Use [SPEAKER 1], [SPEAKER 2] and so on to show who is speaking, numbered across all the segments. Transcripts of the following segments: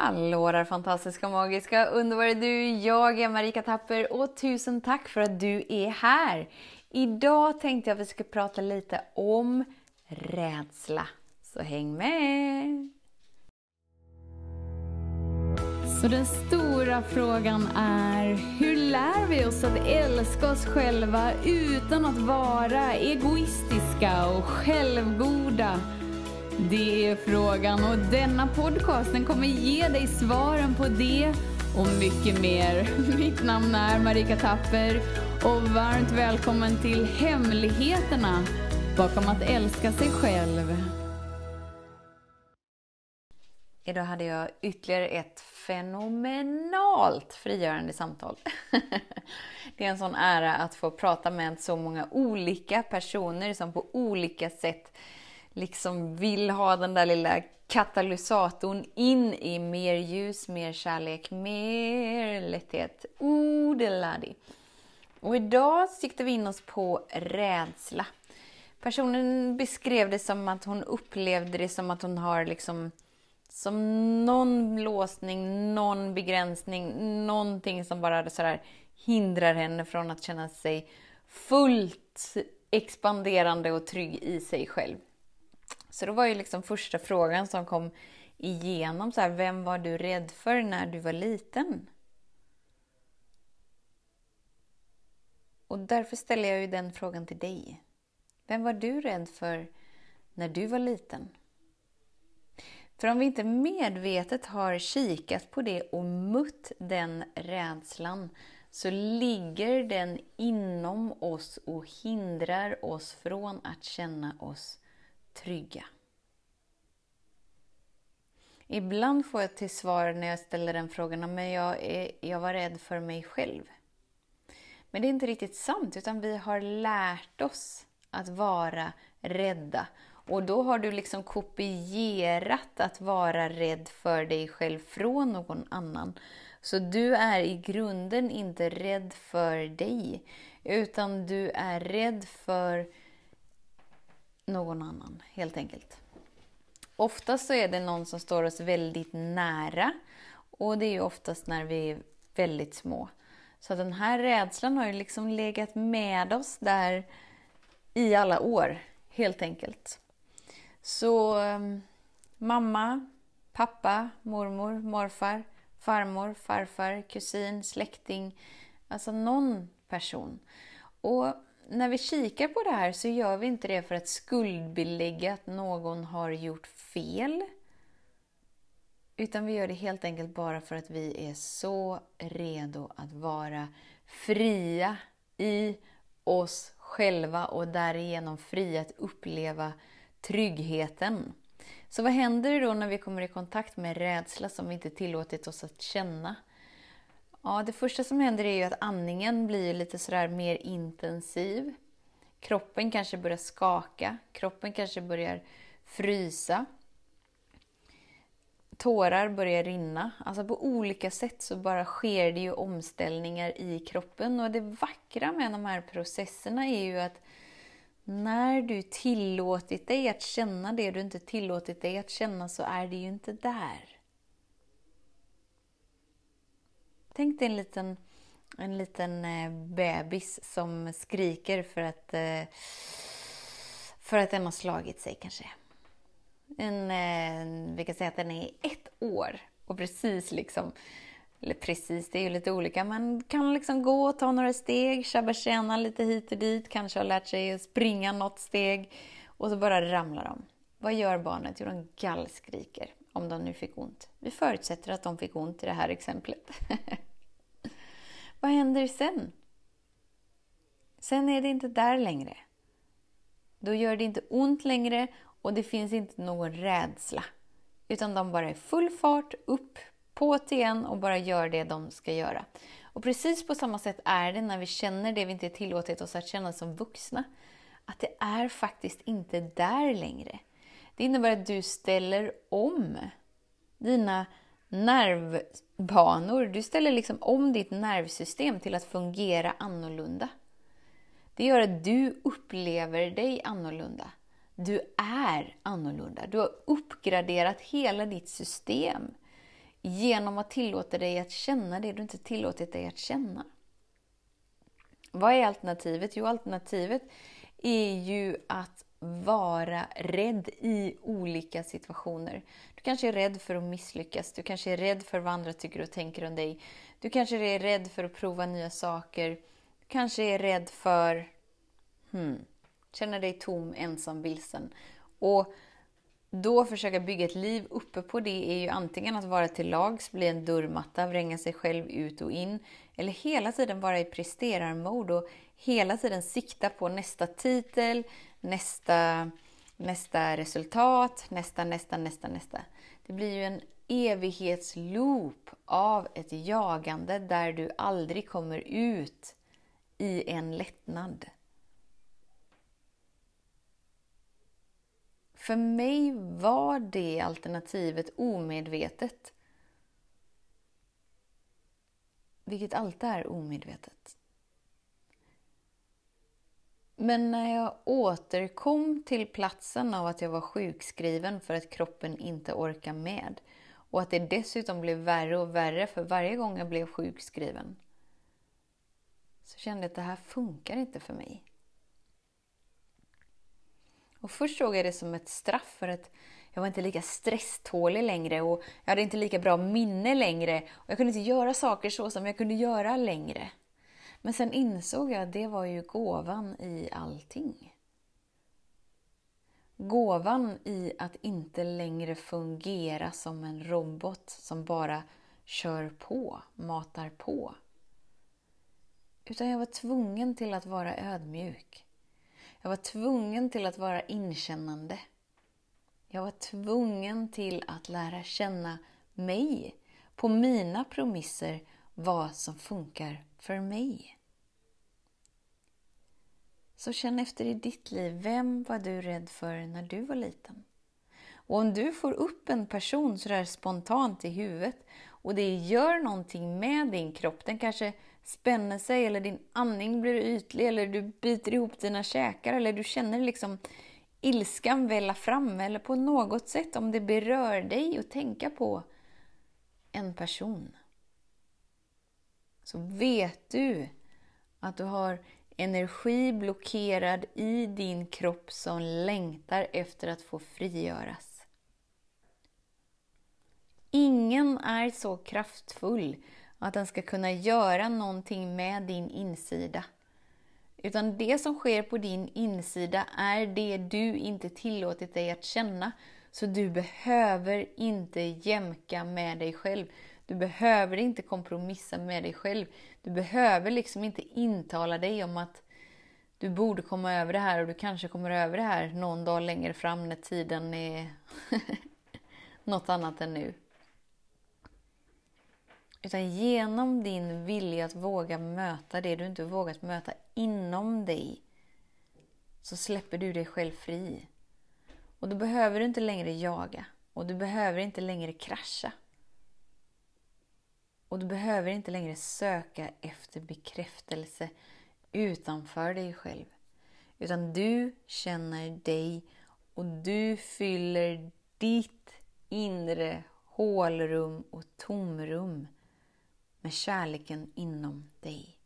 [SPEAKER 1] Hallå där fantastiska, magiska, underbara du! Jag är Marika Tapper och tusen tack för att du är här! Idag tänkte jag att vi ska prata lite om rädsla. Så häng med! Så den stora frågan är, hur lär vi oss att älska oss själva utan att vara egoistiska och självgoda? Det är frågan och denna podcast den kommer ge dig svaren på det och mycket mer. Mitt namn är Marika Tapper och varmt välkommen till Hemligheterna bakom att älska sig själv. Idag hade jag ytterligare ett fenomenalt frigörande samtal. Det är en sån ära att få prata med så många olika personer som på olika sätt liksom vill ha den där lilla katalysatorn in i mer ljus, mer kärlek, mer lätthet. Oh, Odeladi. Och idag siktar vi in oss på rädsla. Personen beskrev det som att hon upplevde det som att hon har liksom som någon låsning, någon begränsning, någonting som bara sådär hindrar henne från att känna sig fullt expanderande och trygg i sig själv. Så då var ju liksom första frågan som kom igenom så här, vem var du rädd för när du var liten? Och därför ställer jag ju den frågan till dig. Vem var du rädd för när du var liten? För om vi inte medvetet har kikat på det och mött den rädslan så ligger den inom oss och hindrar oss från att känna oss trygga. Ibland får jag till svar när jag ställer den frågan, men jag, är, jag var rädd för mig själv. Men det är inte riktigt sant, utan vi har lärt oss att vara rädda. Och då har du liksom kopierat att vara rädd för dig själv från någon annan. Så du är i grunden inte rädd för dig, utan du är rädd för någon annan, helt enkelt. Oftast så är det någon som står oss väldigt nära och det är ju oftast när vi är väldigt små. Så den här rädslan har ju liksom legat med oss där i alla år, helt enkelt. Så um, mamma, pappa, mormor, morfar, farmor, farfar, kusin, släkting, alltså någon person. Och när vi kikar på det här så gör vi inte det för att skuldbelägga att någon har gjort fel. Utan vi gör det helt enkelt bara för att vi är så redo att vara fria i oss själva och därigenom fria att uppleva tryggheten. Så vad händer då när vi kommer i kontakt med rädsla som vi inte tillåtit oss att känna? Ja, det första som händer är ju att andningen blir lite sådär mer intensiv. Kroppen kanske börjar skaka, kroppen kanske börjar frysa. Tårar börjar rinna. Alltså på olika sätt så bara sker det ju omställningar i kroppen. Och det vackra med de här processerna är ju att när du tillåtit dig att känna det du inte tillåtit dig att känna så är det ju inte där. Tänk dig en liten, en liten eh, bebis som skriker för att, eh, för att den har slagit sig kanske. En, eh, vi kan säga att den är ett år och precis liksom eller precis, det är ju lite olika, men kan liksom gå, ta några steg, tjabba tjäna lite hit och dit, kanske har lärt sig springa något steg och så bara ramlar de. Vad gör barnet? Jo, de gallskriker om de nu fick ont. Vi förutsätter att de fick ont i det här exemplet. Vad händer sen? Sen är det inte där längre. Då gör det inte ont längre och det finns inte någon rädsla. Utan de bara är full fart upp, på igen och bara gör det de ska göra. Och precis på samma sätt är det när vi känner det vi inte tillåtit oss att känna som vuxna. Att det är faktiskt inte där längre. Det innebär att du ställer om dina nervbanor. Du ställer liksom om ditt nervsystem till att fungera annorlunda. Det gör att du upplever dig annorlunda. Du är annorlunda. Du har uppgraderat hela ditt system genom att tillåta dig att känna det du inte tillåtit dig att känna. Vad är alternativet? Jo, alternativet är ju att vara rädd i olika situationer. Du kanske är rädd för att misslyckas, du kanske är rädd för vad andra tycker och tänker om dig. Du kanske är rädd för att prova nya saker. Du kanske är rädd för... Hmm, känna dig tom, ensam, vilsen. Och då försöka bygga ett liv uppe på det är ju antingen att vara till lags, bli en dörrmatta, vränga sig själv ut och in. Eller hela tiden vara i presterarmode och hela tiden sikta på nästa titel, nästa, nästa resultat, nästa, nästa, nästa, nästa. Det blir ju en evighetsloop av ett jagande där du aldrig kommer ut i en lättnad. För mig var det alternativet omedvetet. Vilket alltid är omedvetet. Men när jag återkom till platsen av att jag var sjukskriven för att kroppen inte orkar med och att det dessutom blev värre och värre för varje gång jag blev sjukskriven så kände jag att det här funkar inte för mig. Och först såg jag det som ett straff för att jag var inte lika stresstålig längre och jag hade inte lika bra minne längre och jag kunde inte göra saker så som jag kunde göra längre. Men sen insåg jag att det var ju gåvan i allting. Gåvan i att inte längre fungera som en robot som bara kör på, matar på. Utan jag var tvungen till att vara ödmjuk. Jag var tvungen till att vara inkännande. Jag var tvungen till att lära känna mig på mina promisser, vad som funkar för mig. Så känn efter i ditt liv, vem var du rädd för när du var liten? Och om du får upp en person sådär spontant i huvudet och det gör någonting med din kropp, den kanske spänner sig eller din andning blir ytlig eller du biter ihop dina käkar eller du känner liksom ilskan välla fram eller på något sätt om det berör dig att tänka på en person. Så vet du att du har energi blockerad i din kropp som längtar efter att få frigöras. Ingen är så kraftfull att den ska kunna göra någonting med din insida. Utan det som sker på din insida är det du inte tillåtit dig att känna. Så du behöver inte jämka med dig själv. Du behöver inte kompromissa med dig själv. Du behöver liksom inte intala dig om att du borde komma över det här och du kanske kommer över det här någon dag längre fram när tiden är något annat än nu. Utan genom din vilja att våga möta det du inte vågat möta inom dig så släpper du dig själv fri. Och då behöver du inte längre jaga och du behöver inte längre krascha. Och du behöver inte längre söka efter bekräftelse utanför dig själv. Utan du känner dig och du fyller ditt inre hålrum och tomrum med kärleken inom dig.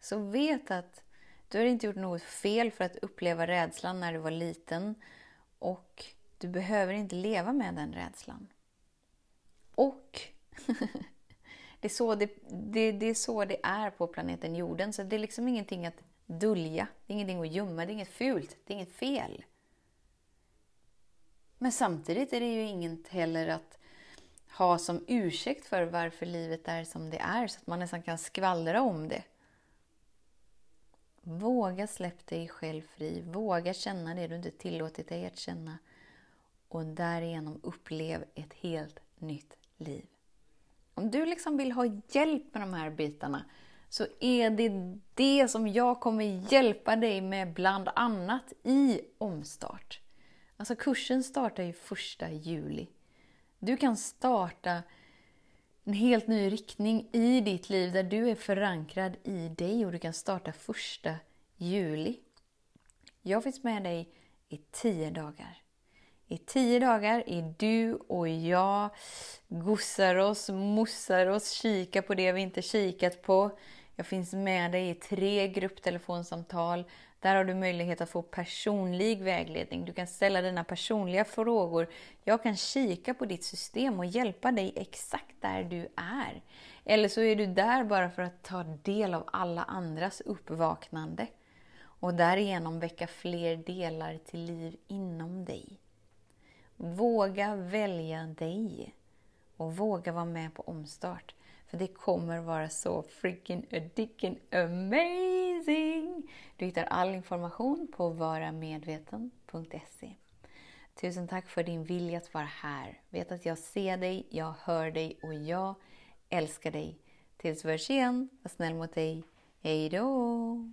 [SPEAKER 1] Så vet att du har inte gjort något fel för att uppleva rädslan när du var liten och du behöver inte leva med den rädslan. Och det, är så det, det, det är så det är på planeten jorden, så det är liksom ingenting att dölja, det är ingenting att gömma, det är inget fult, det är inget fel. Men samtidigt är det ju inget heller att ha som ursäkt för varför livet är som det är, så att man nästan kan skvallra om det. Våga släpp dig själv fri. Våga känna det du inte tillåtit dig att känna. Och därigenom upplev ett helt nytt liv. Om du liksom vill ha hjälp med de här bitarna så är det det som jag kommer hjälpa dig med bland annat i omstart. Alltså kursen startar ju första juli. Du kan starta en helt ny riktning i ditt liv där du är förankrad i dig och du kan starta första juli. Jag finns med dig i tio dagar. I tio dagar är du och jag gossar oss, mossar oss, kikar på det vi inte kikat på. Jag finns med dig i tre grupptelefonsamtal. Där har du möjlighet att få personlig vägledning. Du kan ställa dina personliga frågor. Jag kan kika på ditt system och hjälpa dig exakt där du är. Eller så är du där bara för att ta del av alla andras uppvaknande och därigenom väcka fler delar till liv inom dig. Våga välja dig och våga vara med på omstart. För det kommer vara så freaking addicting amazing! Du hittar all information på varamedveten.se. Tusen tack för din vilja att vara här. Vet att jag ser dig, jag hör dig och jag älskar dig. Tills vi hörs igen, var snäll mot dig. Hejdå!